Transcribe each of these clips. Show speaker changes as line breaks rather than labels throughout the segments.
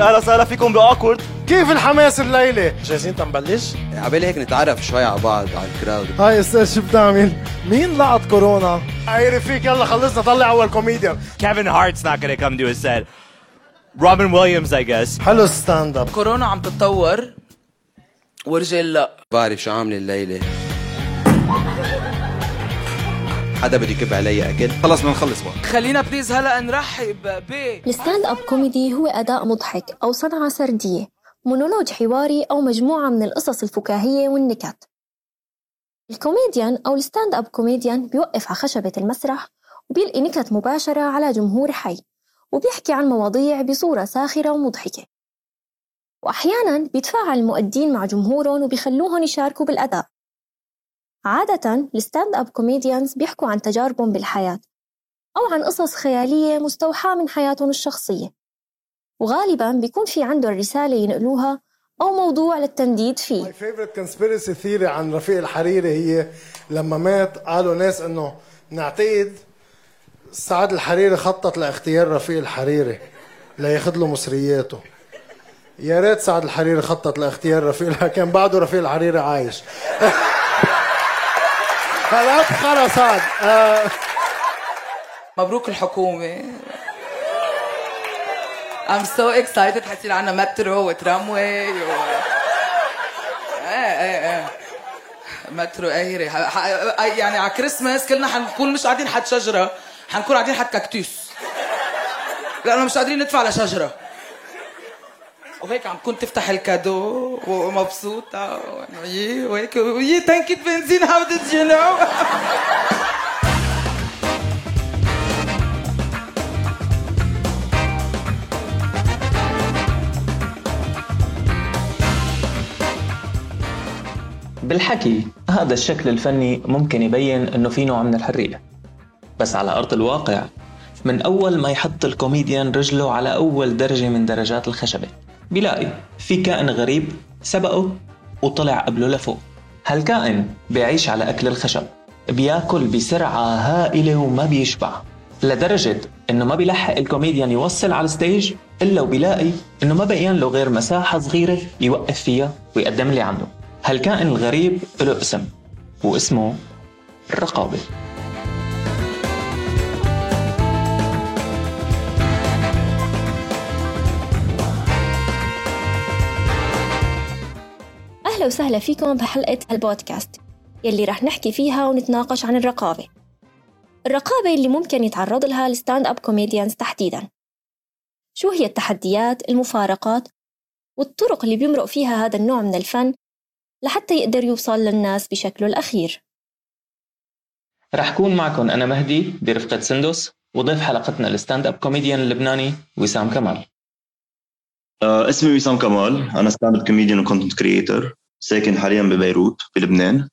أهلا وسهلا فيكم ب Awk.word.
كيف الحماس الليلة؟ جاهزين تنبلش؟
عبالي هيك نتعرف شوي على بعض على ال crowd.
هاي أستاذ شو بتعمل؟ مين لقط كورونا؟ عارف فيك يلا خلصنا طلع أول كوميديان
Kevin Hart's not gonna come to his set. Robin Williams I guess.
حلو ال stand-up
كورونا عم تتطور. ورجال لا.
بعرف شو عاملة الليلة. حدا بده يكب علي أكل.
خلص بدنا نخلص بقى.
خلينا please هلا نرحب ب
ال stand-up comedy هو أداء مضحك أو صنعة سردية مونولوج حواري أو مجموعة من القصص الفكاهية والنكت. الكوميديان أو ال stand-up comedian بيوقف على خشبة المسرح وبيلقي نكت مباشرة على جمهور حي وبيحكي عن مواضيع بصورة ساخرة ومضحكة. وأحيانا بيتفاعل المؤدين مع جمهورهم وبيخلوهم يشاركوا بالأداء. عادة ال stand-up comedians بيحكوا عن تجاربهم بالحياة أو عن قصص خيالية مستوحاة من حياتهم الشخصية. وغالبا بيكون في عندهم رسالة ينقلوها أو موضوع للتنديد فيه.
ماي فيفرت كونسبيرسي ثيري عن رفيق الحريري هي لما مات قالوا ناس إنه نعتقد سعد الحريري خطط لاغتيال رفيق الحريري لياخذ له مصرياته. يا ريت سعد الحريري خطط لاغتيال رفيق كان بعده رفيق الحريري عايش. خلص هاد. آه،
مبروك الحكومة. I'm so excited. حتصير عنا مترو وترامواي و... إيه إيه إيه. مترو قاهرة يعني على كريسماس كلنا حنكون مش قاعدين حد شجرة. حنكون قاعدين حد كاكتوس لأنه مش قادرين ندفع لشجرة. وهيك عم كنت تفتح الكادو ومبسوطة. وهيك. وي تنكة بنزين how did you know
بالحكي هذا الشكل الفني ممكن يبين إنه في نوع من الحرية. بس على أرض الواقع من أول ما يحط الكوميديان رجله على أول درجة من درجات الخشبة. بيلاقي في كائن غريب سبقه وطلع قبله لفوق. هالكائن بيعيش على أكل الخشب؟ بيأكل بسرعة هائلة وما بيشبع. لدرجة إنه ما بيلحق الكوميديان يوصل على ال stage إلا وبيلاقي إنه ما بقيان له غير مساحة صغيرة يوقف فيها ويقدم اللي عنده. هالكائن الغريب له اسم؟ واسمه الرقابة
أهلا وسهلا فيكم بحلقة البودكاست يلي رح نحكي فيها ونتناقش عن الرقابة. الرقابة اللي ممكن يتعرض لها ال stand-up comedians تحديدا. شو هي التحديات المفارقات والطرق اللي بيمرق فيها هذا النوع من الفن لحتى يقدر يوصل للناس بشكله الأخير؟
رح كون معكم أنا مهدي برفقة سندس وضيف حلقتنا ال stand-up comedian اللبناني وسام كمال.
آه، اسمي وسام كمال أنا stand-up comedian و content creator ساكن حاليا ببيروت بلبنان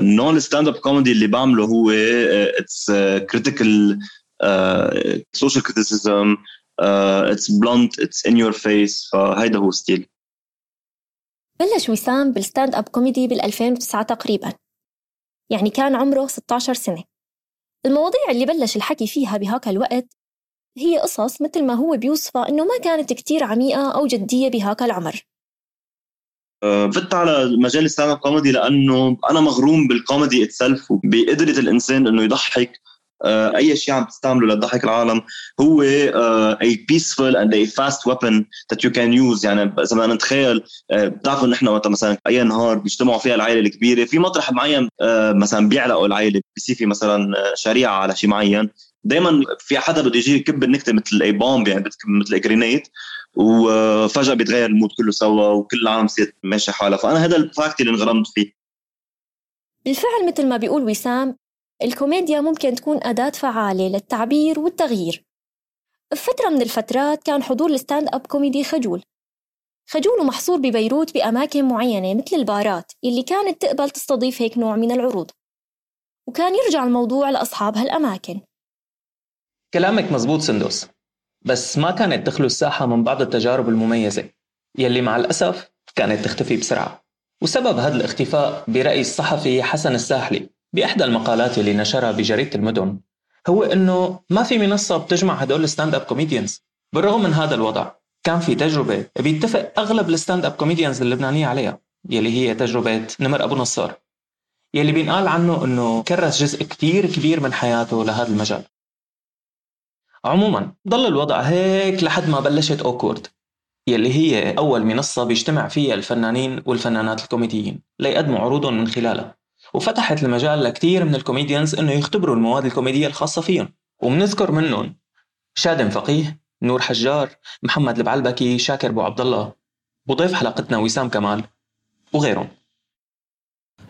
نوع ال stand-up comedy اللي بعمله هو it's critical social criticism it's blunt it's in your face فهيدا هو style.
بلش وسام بال stand-up comedy بال 2009 تقريبا. يعني كان عمره 16 سنة. المواضيع اللي بلش الحكي فيها بهاك الوقت هي قصص مثل ما هو بيوصفها إنه ما كانت كتير عميقة أو جدية بهاك العمر.
فت على مجال ال stand-up comedy لأنه أنا مغروم بال comedy itself وبقدرة الإنسان إنه يضحك آه، أي شيء عم تستعمله لتضحك العالم. هو آه، a peaceful and a fast weapon that you can use. يعني إذا بدنا نتخيل آه، بتعرفوا نحن وقت مثلا أي نهار بيجتمعوا فيها العائلة الكبيرة في مطرح معين آه، مثلا بيعلقوا العائلة بيصير في مثلا آه، شريعة على شيء معين. دائما في حدا بده يجي يكب النكتة مثل a bomb يعني مثل grenade وفجأة بيتغير ال mood كله سوا وكل العالم بتصير ماشي حالها. فأنا هذا ال fact اللي انغرمت فيه.
بالفعل مثل ما بيقول وسام الكوميديا ممكن تكون أداة فعالة للتعبير والتغيير. بفترة من الفترات كان حضور ال stand-up comedy خجول. خجول ومحصور ببيروت بأماكن معينة مثل البارات اللي كانت تقبل تستضيف هيك نوع من العروض. وكان يرجع الموضوع لأصحاب هالأماكن.
كلامك مزبوط سندس بس ما كانت تخلو الساحة من بعض التجارب المميزة يلي مع الأسف كانت تختفي بسرعة. وسبب هذا الاختفاء برأي الصحفي حسن الساحلي بإحدى المقالات اللي نشرها بجريدة المدن هو إنه ما في منصة بتجمع هدول ال stand-up comedians. بالرغم من هذا الوضع كان في تجربة بيتفق أغلب ال stand-up comedians اللبنانية عليها يلي هي تجربة نمر أبو نصار يلي بينقال عنه إنه كرس جزء كتير كبير من حياته لهذا المجال. عموما ضل الوضع هيك لحد ما بلشت Awk.word يلي هي أول منصة بيجتمع فيها الفنانين والفنانات الكوميديين. ليقدموا عروضهم من خلالها. وفتحت المجال لكتير من الكوميديانز إنه يختبروا المواد الكوميدية الخاصة فيهم. وبنذكر منهم شادم فقيه نور حجار محمد البعلبكي شاكر أبو عبد الله وضيف حلقتنا وسام كمال وغيرهم.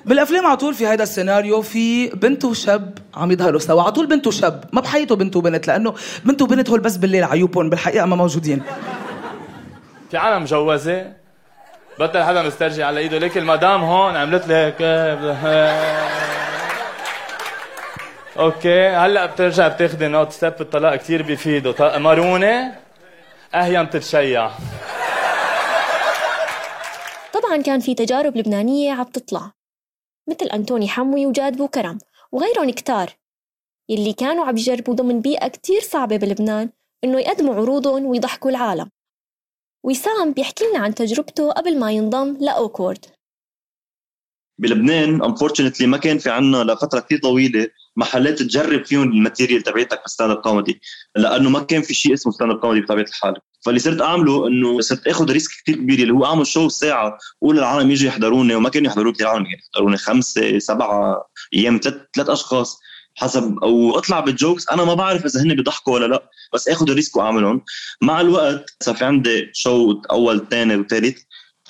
بالأفلام على طول في هذا السيناريو في بنت وشاب عم يظهروا سوا. على طول بنت وشاب ما بحيطوا بنت وبنت لأنه بنت وبنت هول بس بالليل عيوبهم بالحقيقة ما موجودين.
في عالم مجوزه بطل حدا مسترجي على إيده. ليك المدام هون عملت لك. أوكي. هلأ بترجع بتاخذي نوت. ستيب الطلاق كثير بيفيدوا مارونة. اهين تتشيع
طبعا كان في تجارب لبنانية عم تطلع. مثل أنتوني حموي وجاد بوكرم وغيرهم كتار. يلي كانوا عم يجربوا ضمن بيئة كتير صعبة بلبنان إنه يقدموا عروضهم ويضحكوا العالم. وسام بيحكي لنا عن تجربته قبل ما ينضم ل Awkward.
بلبنان unfortunately ما كان في عنا لفترة كثير طويلة محلات تجرب فيهم ال material تبعتك بال stand-up comedy لأنه ما كان في شيء اسمه stand-up comedy بطبيعة الحال. فاللي صرت أعمله إنه صرت آخذ risk كثير كبير اللي هو أعمل show ساعة قول للعالم يجوا يحضروني وما كانوا يحضروا كثير عالم يحضروني خمسة سبعة أيام ثلاث ثلاث أشخاص حسب. أو أطلع بالجوكس أنا ما بعرف إذا هن بيضحكوا ولا لأ بس آخذ ال risk وأعملهم. مع الوقت صار في عندي show أول ثاني وثالث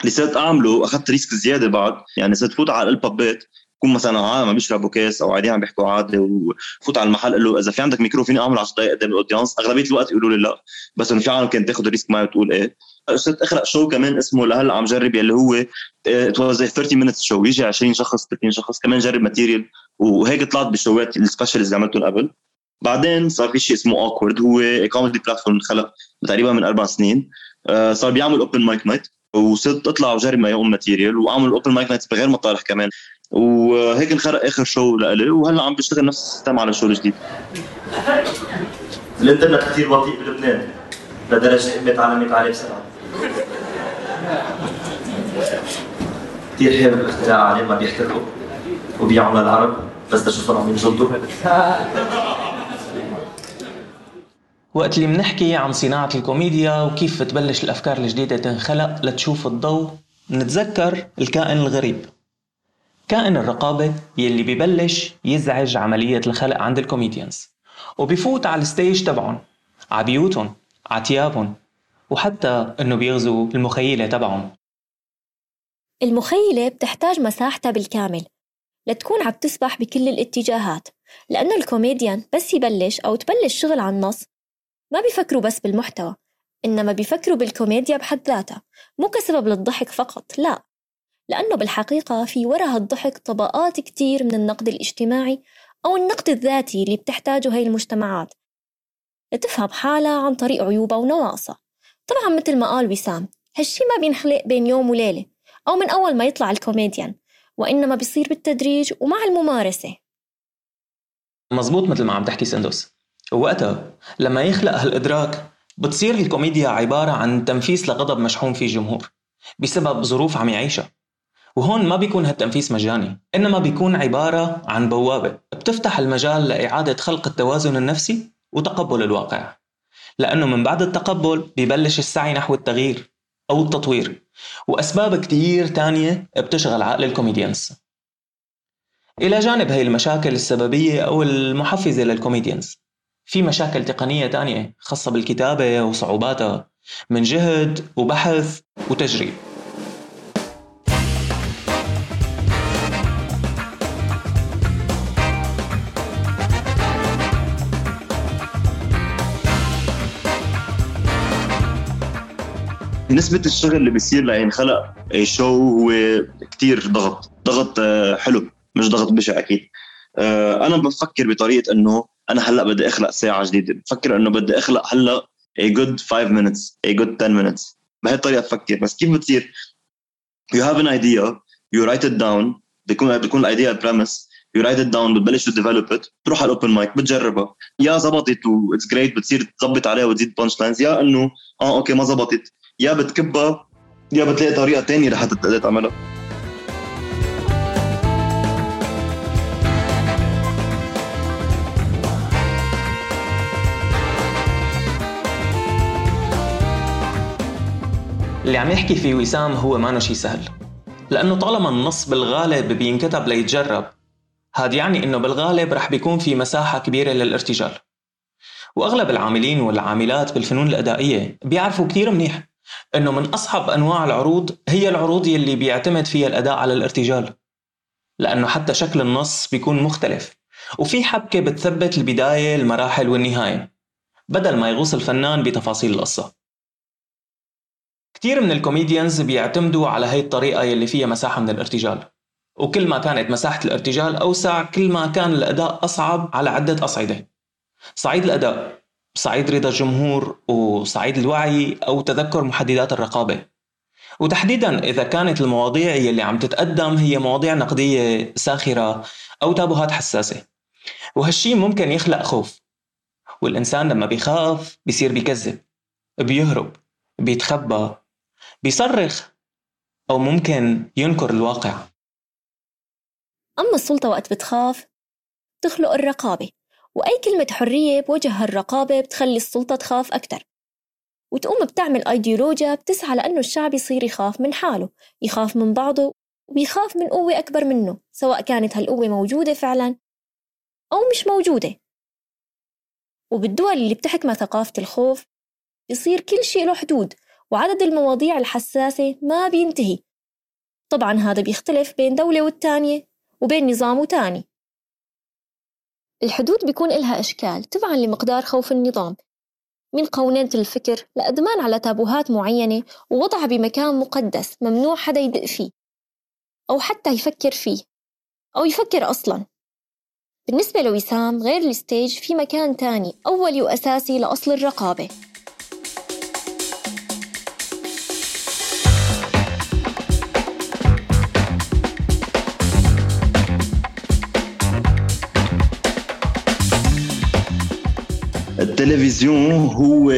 اللي صرت أعمله أخذت risk زيادة بعد يعني صرت فوت على ال pub ات يكون مثلا عالم عم بيشربوا كاس أو قاعدين عم بيحكوا عادي وفوت على المحل قال له إذا في عندك ميكرو فيني أعمل 10 دقائق قدام ال audience. أغلبية الوقت يقولوا لي لا بس إنه في عالم كانت تاخذ ال risk معي وتقول إيه. صرت أخلق show كمان اسمه لهلأ عم جرب يلي هو was 30 minutes show يجي 20 شخص 30 شخص كمان جرب material وهيك طلعت بال show ات ال specials اللي عملتهم قبل. بعدين صار في شيء اسمه Awkward هو comedy platform انخلق تقريبا من أربع سنين. آه، صار بيعمل open mic night وصرت أطلع وجرب my own material وأعمل open mic night بغير مطارح كمان. وهيك انخلق آخر show لإلي وهلأ عم بشتغل نفس ال system على show جديد. الإنترنت كثير بطيء بلبنان لدرجة امي تعلمت عليه بسرعة. كثير حلو الاختراع عليه ما بيحترقوا وبيعوا للعرب بس تشوفهم عم ينجلطوا
وقت اللي بنحكي عن صناعة الكوميديا وكيف بتبلش الأفكار الجديدة تنخلق لتشوف الضوء نتذكر الكائن الغريب. كائن الرقابة يلي ببلش يزعج عملية الخلق عند ال comedians. وبيفوت على ال stage تبعهم عبيوتهم عتيابهم وحتى إنه بيغزو المخيلة تبعهم.
المخيلة بتحتاج مساحتها بالكامل لتكون عم تسبح بكل الاتجاهات لأنه الكوميديان بس يبلش أو تبلش شغل على النص ما بيفكروا بس بالمحتوى إنما بيفكروا بالكوميديا بحد ذاتها مو كسبب للضحك فقط لا. لأنه بالحقيقة في وراء الضحك طبقات كتير من النقد الاجتماعي أو النقد الذاتي اللي بتحتاجه هاي المجتمعات. لتفهم حالها عن طريق عيوبها ونواقصها طبعا مثل ما قال وسام هالشي ما بينخلق بين يوم وليلة أو من أول ما يطلع الكوميديان وإنما بيصير بالتدريج ومع الممارسة.
مزبوط مثل ما عم تحكي سندوس ووقتها لما يخلق هالإدراك بتصير الكوميديا عبارة عن تنفيس لغضب مشحون فيه جمهور بسبب ظروف عم يعيشها. وهون ما بيكون هالتنفيس مجاني إنما بيكون عبارة عن بوابة بتفتح المجال لإعادة خلق التوازن النفسي وتقبل الواقع. لأنه من بعد التقبل بيبلش السعي نحو التغيير أو التطوير وأسباب كتير تانية بتشغل عقل ال comedians. إلى جانب هاي المشاكل السببية أو المحفزة لل comedians. في مشاكل تقنية تانية خاصة بالكتابة وصعوباتها من جهد وبحث وتجريب.
نسبة الشغل اللي بيصير لينخلق show هو كتير ضغط ضغط آه، حلو مش ضغط بشع أكيد. آه، أنا بفكر بطريقة إنه أنا هلأ بدي أخلق ساعة جديدة بفكر إنه بدي أخلق هلأ a good 5 minutes a good 10 minutes. بهي الطريقة بفكر. بس كيف بتصير؟ You have an idea you write it down بيكون بيكون ال idea ال premise you write it down بتبلش ت develop it تروح على ال open mic بتجربها. يا زبطت وit's great بتصير تظبط عليها وتزيد punch lines يا إنه آه أوكي ما زبطت. يا بتكبها يا بتلاقي طريقة ثانية لحتى تقدر تعملها.
اللي عم يحكي فيه وسام هو ما شي سهل. لأنه طالما النص بالغالب بينكتب ليتجرب هاد يعني إنه بالغالب رح بيكون في مساحة كبيرة للارتجال. وأغلب العاملين والعاملات بالفنون الأدائية بيعرفوا كتير منيح إنه من أصعب أنواع العروض هي العروض يلي بيعتمد فيها الأداء على الارتجال. لأنه حتى شكل النص بيكون مختلف وفي حبكة بتثبت البداية المراحل والنهاية بدل ما يغوص الفنان بتفاصيل القصة. كثير من الكوميديانز بيعتمدوا على هاي الطريقة يلي فيها مساحة من الارتجال. وكل ما كانت مساحة الارتجال أوسع كل ما كان الأداء أصعب على عدة أصعدة. صعيد الأداء صعيد رضا الجمهور وصعيد الوعي أو تذكر محددات الرقابة. وتحديدا إذا كانت المواضيع يلي عم تتقدم هي مواضيع نقدية ساخرة أو تابوهات حساسة. وهالشي ممكن يخلق خوف. والإنسان لما بيخاف بيصير بيكذب بيهرب بيتخبى بيصرخ أو ممكن ينكر الواقع.
أما السلطة وقت بتخاف تخلق الرقابة وأي كلمة حرية بوجه هالرقابة بتخلي السلطة تخاف أكتر. وتقوم بتعمل أيديولوجيا بتسعى لأنه الشعب يصير يخاف من حاله يخاف من بعضه وبيخاف من قوة أكبر منه سواء كانت هالقوة موجودة فعلا أو مش موجودة. وبالدول اللي بتحكمها ثقافة الخوف بيصير كل شيء له حدود وعدد المواضيع الحساسة ما بينتهي. طبعا هذا بيختلف بين دولة والتانية. وبين نظام وتاني. الحدود بيكون إلها أشكال تبعا لمقدار خوف النظام. من قوننة الفكر لأدمان على تابوهات معينة ووضعها بمكان مقدس ممنوع حدا يدق فيه أو حتى يفكر فيه أو يفكر أصلا. بالنسبة لوسام غير الستيج في مكان تاني أولي وأساسي لأصل الرقابة.
التلفزيون هو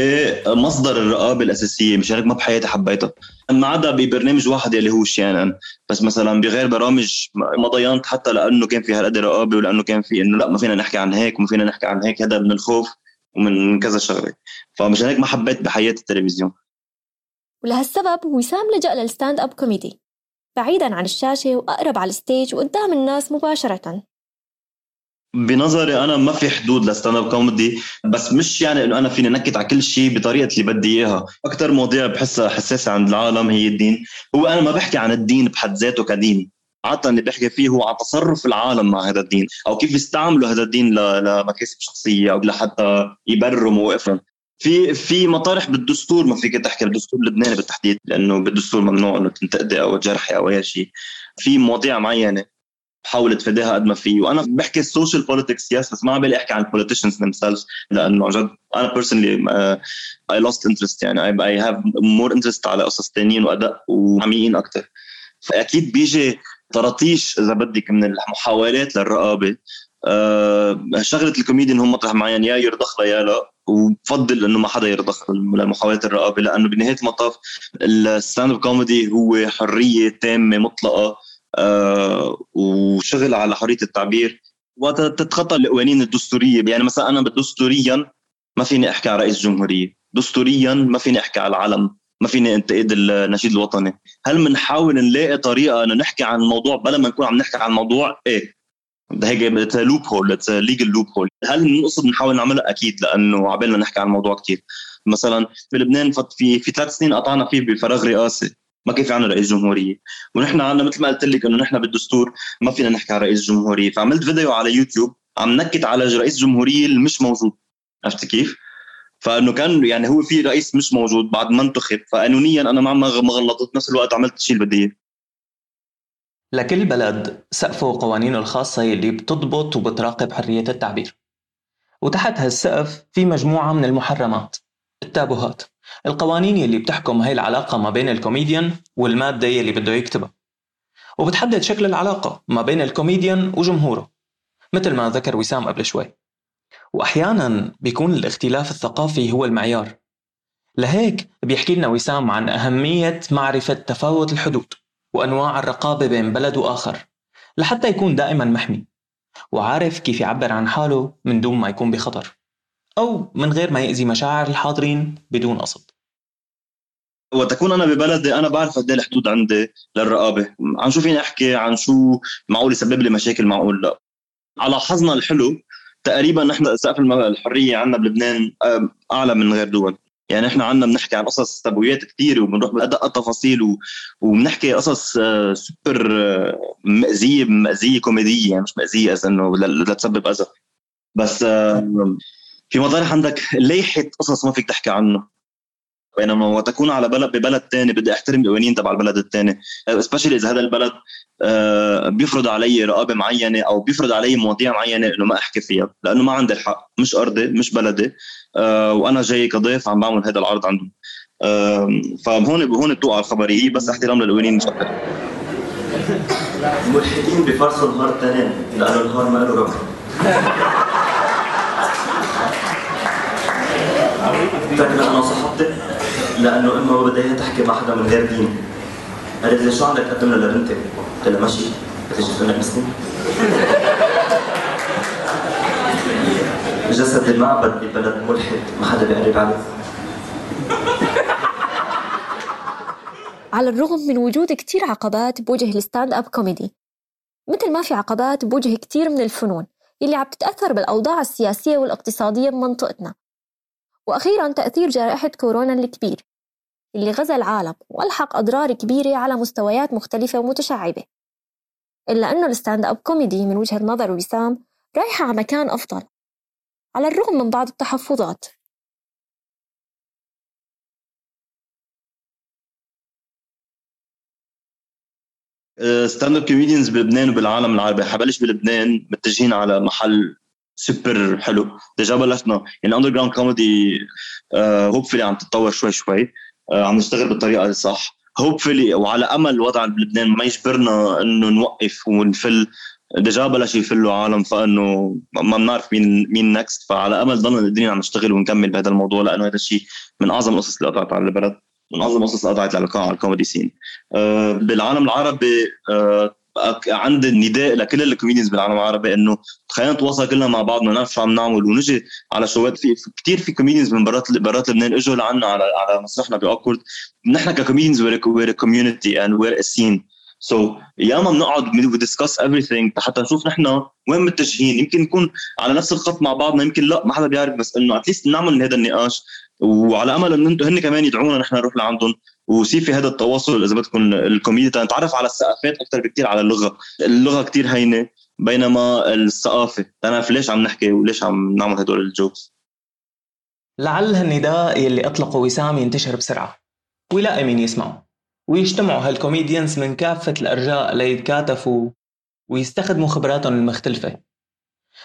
مصدر الرقابة الأساسية مش هيك؟ ما بحياتي حبيتها. ما عدا ببرنامج واحد اللي هو شانن. بس مثلا بغير برامج ما ضينت حتى لأنه كان في هالقد رقابة ولأنه كان في إنه لا ما فينا نحكي عن هيك وما فينا نحكي عن هيك هذا من الخوف ومن كذا شغلة. فمش هيك ما حبيت بحياتي التلفزيون.
ولهالسبب وسام لجأ لل stand-up comedy بعيدا عن الشاشة وأقرب على ال stage وقدام الناس مباشرة.
بنظري أنا ما في حدود ل stand-up comedy بس مش يعني إنه أنا فيني نكت على كل شيء بطريقة اللي بدي إياها. أكثر مواضيع بحسها حساسة عند العالم هي الدين. هو أنا ما بحكي عن الدين بحد ذاته كدين. عادة اللي بحكي فيه هو عن تصرف العالم مع هذا الدين أو كيف يستعملوا هذا الدين لمكاسب شخصية أو لحتى يبرروا مواقفهم. في في مطارح بالدستور ما فيك تحكي بالدستور اللبناني بالتحديد لأنه بالدستور ممنوع إنه تنتقدي أو تجرحي أو أي شيء. في مواضيع معينة. بحاول اتفاداها قد ما في. وأنا بحكي ال social politics yes بس ما عم بالي أحكي عن ال politicians themselves لأنه عن جد أنا personally I lost interest يعني I have more interest على قصص ثانيين وأداء وعميقين أكثر فأكيد بيجي طراطيش إذا بدك من المحاولات للرقابة. أه شغلة الكوميديان هم مطرح معين يا يرضخ يا لا. وبفضل إنه ما حدا يرضخ لمحاولات الرقابة لأنه بنهاية المطاف ال stand-up comedy هو حرية تامة مطلقة. وشغل على حرية التعبير وتتخطى القوانين الدستورية. يعني مثلا أنا دستوريا ما فيني أحكي على رئيس جمهوريه دستوريا ما فيني أحكي على العلم. ما فيني انتقد النشيد الوطني. هل بنحاول نلاقي طريقة إنه نحكي عن الموضوع بلا ما نكون عم نحكي عن الموضوع؟ إيه. هيك loophole legal loophole هل بنقصد نحاول نعملها؟ أكيد لأنه عبالنا نحكي عن الموضوع كثير مثلا في لبنان في في ثلاث سنين قطعنا فيه بفراغ رئاسي. ما كان في عنا رئيس جمهورية؟ ونحن عنا مثل ما قلت لك إنه نحن بالدستور ما فينا نحكي على رئيس جمهورية فعملت فيديو على يوتيوب عم نكت على رئيس جمهورية اللي مش موجود. عرفت كيف؟ فإنه كان يعني هو في رئيس مش موجود بعد ما انتخب فقانونيا أنا ما ما غلطت بنفس الوقت عملت الشيء اللي بدي إياه.
لكل بلد سقفه وقوانينه الخاصة اللي بتضبط وبتراقب حرية التعبير. وتحت هالسقف في مجموعة من المحرمات التابوهات. القوانين يلي بتحكم هاي العلاقة ما بين الكوميديان والمادة يلي بده يكتبها. وبتحدد شكل العلاقة ما بين الكوميديان وجمهوره مثل ما ذكر وسام قبل شوي. وأحيانا بيكون الاختلاف الثقافي هو المعيار. لهيك بيحكي لنا وسام عن أهمية معرفة تفاوت الحدود وأنواع الرقابة بين بلد وآخر لحتى يكون دائما محمي وعارف كيف يعبر عن حاله من دون ما يكون بخطر. أو من غير ما يأذي مشاعر الحاضرين بدون قصد.
وتكون أنا ببلدي أنا بعرف قد إيه الحدود عندي للرقابة. عن شو فيني أحكي؟ عن شو معقول يسبب لي مشاكل معقول؟ لا. على حظنا الحلو تقريبا نحن سقف الحرية عندنا بلبنان أعلى من غير دول. يعني إحنا عندنا بنحكي عن قصص تبويات كثيره وبنروح بأدق التفاصيل وبنحكي قصص آه، سوبر آه، مأزيه مأزيه كوميدية يعني مش مأزيه إذا إنه لتسبب أذى. بس في مطارح عندك ليحه قصص ما فيك تحكي عنه. بينما وتكون على بلد ببلد ثاني بدي أحترم القوانين تبع البلد الثاني سبيشلي إذا هذا البلد آه، بيفرض علي رقابة معينة أو بيفرض علي مواضيع معينة إنه ما أحكي فيها. لأنه ما عندي الحق. مش أرضي مش بلدي. آه، وأنا جاي كضيف عم بعمل هذا العرض عندهم. فهون هون بتوقع الخبريه هي بس احترام للقوانين. مش أكثر
الملحدين بفرصوا نهار تنين لأنه النهار ما له فاكر أنا صاحبتي لأنه امها ما بدها تحكي مع حدا من غير دين. قالت لي شو عندك؟ تقدم لبنتك؟ قلت لها ماشي. قالت لي مسلم جسد المعبد ببلد ملحد ما حدا بيقرب عليه
على الرغم من وجود كتير عقبات بوجه ال stand-up comedy مثل ما في عقبات بوجه كتير من الفنون اللي عم تتأثر بالأوضاع السياسية والاقتصادية بمنطقتنا. وأخيرا تأثير جائحة كورونا الكبير اللي غزا العالم وألحق أضرار كبيرة على مستويات مختلفة ومتشعبة. إلا أنه ال stand-up comedy من وجهة نظر وسام رايحة على مكان أفضل على الرغم من بعض التحفظات.
stand-up comedians بلبنان وبالعالم العربي حبلش بلبنان متجهين على محل سوبر حلو. déjà بلشنا يعني underground comedy hopefully عم تتطور شوي شوي. آه، عم نشتغل بالطريقة الصح hopefully وعلى أمل الوضع بلبنان ما يجبرنا إنه نوقف ونفل. déjà بلش يفلوا عالم فإنه ما بنعرف مين مين next فعلى أمل ضلنا قادرين عم نشتغل ونكمل بهذا الموضوع لأنه هذا الشيء من أعظم القصص اللي قطعت على البلد. من أعظم القصص اللي قطعت على ال comedy scene آه، بالعالم العربي عندي النداء لكل ال comedians بالعالم العربي إنه خلينا نتواصل كلنا مع بعض نعرف شو عم نعمل ونجي على شوات. في كثير في comedians من برات برات لبنان إجوا لعنا على على مسرحنا ب Awk.word نحن ك comedians we're community and we're scene so ياما بنقعد و discuss everything حتى نشوف نحن وين متجهين. يمكن نكون على نفس الخط مع بعضنا يمكن لا ما حدا بيعرف بس إنه at least نعمل هذا النقاش. وعلى أمل انه أنتم هن كمان يدعونا نحن نروح لعندهم. ويصير في هذا التواصل إذا بدكم الكوميديا نتعرف على الثقافات أكثر بكثير على اللغة، اللغة كثير هينة بينما الثقافة. تعرف ليش عم نحكي وليش عم نعمل هدول ال jokes؟
لعل هالنداء يلي أطلقه وسام ينتشر بسرعة. ويلاقي مين يسمعه. ويجتمعوا هال comedians من كافة الأرجاء ليتكاتفوا ويستخدموا خبراتهم المختلفة.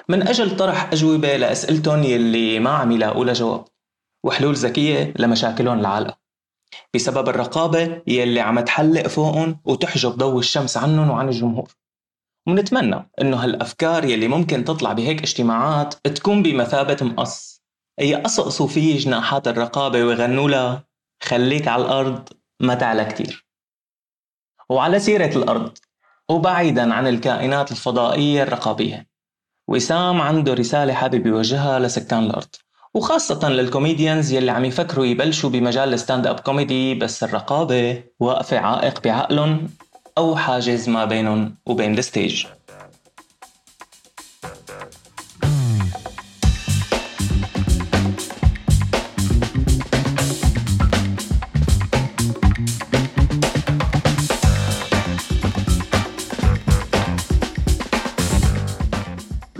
من أجل طرح أجوبة لأسئلتهم يلي ما عم يلاقوا لها جواب. وحلول ذكية لمشاكلهم العالقة. بسبب الرقابة يلي عم تحلق فوقهم وتحجب ضوء الشمس عنهم وعن الجمهور. ونتمنى إنه هالأفكار يلي ممكن تطلع بهيك اجتماعات تكون بمثابة مقص. يقصقصوا فيه جناحات الرقابة ويغنوا لها خليك على الأرض ما تعلى كتير وعلى سيرة الأرض وبعيدا عن الكائنات الفضائية الرقابية. وسام عنده رسالة حابب يوجهها لسكان الأرض. وخاصة لل comedians يلي عم يفكروا يبلشوا بمجال ال stand-up comedy بس الرقابة واقفة عائق بعقلهم أو حاجز ما بينهم وبين ال
stage.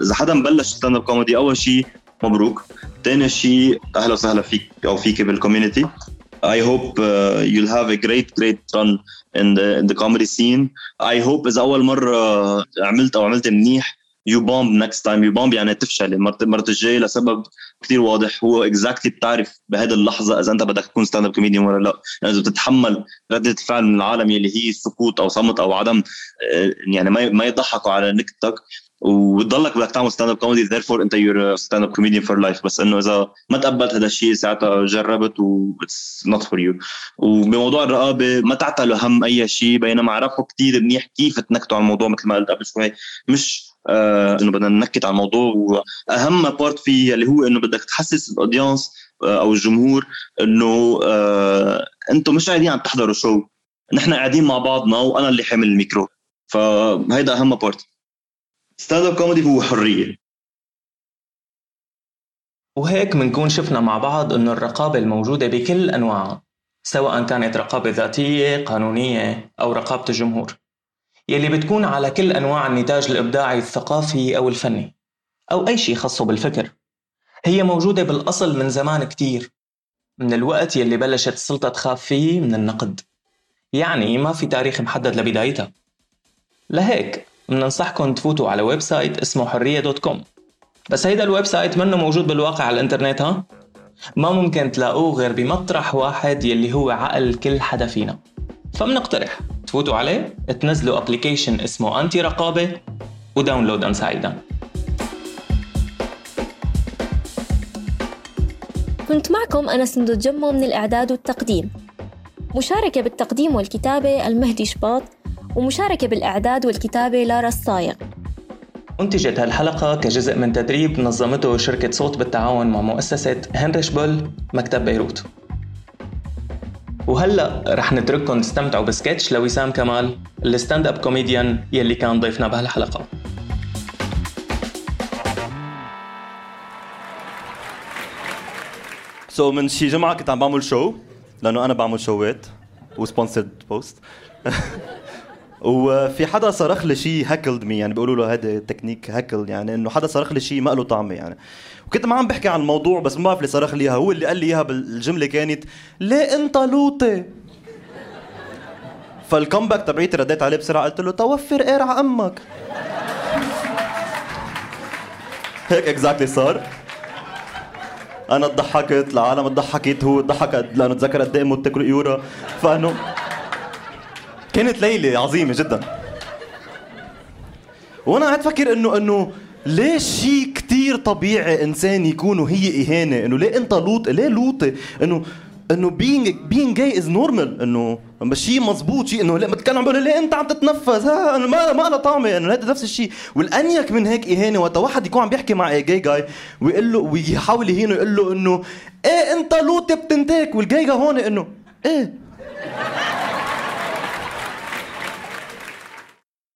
إذا حدا مبلش stand-up comedy أول شيء مبروك. ثاني شيء أهلا وسهلا فيك أو فيك بال community I hope uh, you'll have a great great run in the in the comedy scene. I hope إذا أول مرة عملت أو عملت منيح you bomb next time. You bomb يعني تفشل. المرة الجاية لسبب كثير واضح. هو exactly بتعرف بهذه اللحظة إذا أنت بدك تكون stand-up comedian ولا لا، يعني إذا بتتحمل ردة الفعل من العالم يلي هي سكوت أو صمت أو عدم يعني ما ما يضحكوا على نكتك.
وتضلك بدك تعمل stand-up comedy therefore انت you're stand-up comedian for life بس انه إذا ما تقبلت هذا الشيء ساعتها جربت و it's not for you وبموضوع الرقابة ما تعتلوا هم أي شيء بينما عرفوا كثير منيح كيف تنكتوا على الموضوع مثل ما قلت قبل شوي. مش آه إنه بدنا ننكت على الموضوع. وأهم part فيه اللي هو إنه بدك تحسس ال audience آه أو الجمهور إنه آه أنتم مش قاعدين عم تحضروا show نحن قاعدين مع بعضنا وأنا اللي حامل الميكرو. فهيدا أهم part stand-up comedy هو حرية.
وهيك بنكون شفنا مع بعض إنه الرقابة الموجودة بكل انواعها سواء كانت رقابة ذاتية قانونية أو رقابة الجمهور يلي بتكون على كل أنواع النتاج الإبداعي الثقافي أو الفني أو أي شيء خاصه بالفكر. هي موجودة بالأصل من زمان كتير من الوقت يلي بلشت السلطة تخاف فيه من النقد. يعني ما في تاريخ محدد لبدايتها. لهيك بننصحكم تفوتوا على website اسمه حرية dot com. بس هيدا ال website منه موجود بالواقع على الإنترنت ها؟ ما ممكن تلاقوه غير بمطرح واحد يلي هو عقل كل حدا فينا. فبنقترح تفوتوا عليه تنزلوا application اسمه anti رقابة وداونلودا سعيدا
كنت معكم أنا سندو جمو من الإعداد والتقديم. مشاركة بالتقديم والكتابة المهدي شباط ومشاركة بالإعداد والكتابة لارا الصايغ
أنتجت هالحلقة كجزء من تدريب نظمته شركة صوت بالتعاون مع مؤسسة هنريش بول مكتب بيروت. وهلأ رح نترككم تستمتعوا بسكتش لوسام كمال ال stand-up comedian يلي كان ضيفنا بهالحلقة.
so so من شي جمعة كنت عم بعمل show لأنه أنا بعمل شوات و sponsored post وفي حدا صرخ لي شيء heckled me يعني بيقولوا له هذا technique heckle يعني إنه حدا صرخ لي شيء ما له طعمه يعني. وكنت ما عم بحكي عن الموضوع بس ما بعرف اللي صرخ لي اياها هو اللي قال لي إياها بالجملة كانت ليه أنت لوطي. فالكومباك تبعيتي رديت عليه بسرعة قلت له توفر قرع أمك. هيك اكزاكتلي صار. أنا ضحكت العالم ضحكت هو ضحك لأنه تذكر قد إيه بتاكل يورا فأنه كانت ليلة عظيمة جدا. وأنا قاعد فكر انه إنه ليش شيء كتير طبيعي إنسان يكون وهي إهانة؟ إنه ليه أنت لوط ليه لوطي انه إنه being being gay is normal. إنه شيء مزبوط شيء إنه لا بتكلم بقول ليه أنت عم تتنفس؟ ها إنه ما ما له طعمة. إنه هذا نفس الشيء والانيك من هيك إهانة وقت واحد يكون عم بيحكي مع جاي جاي ويقول له ويحاول يهينه يقول له إنه إيه أنت لوطي بتنتك والجاي هون إنه إيه؟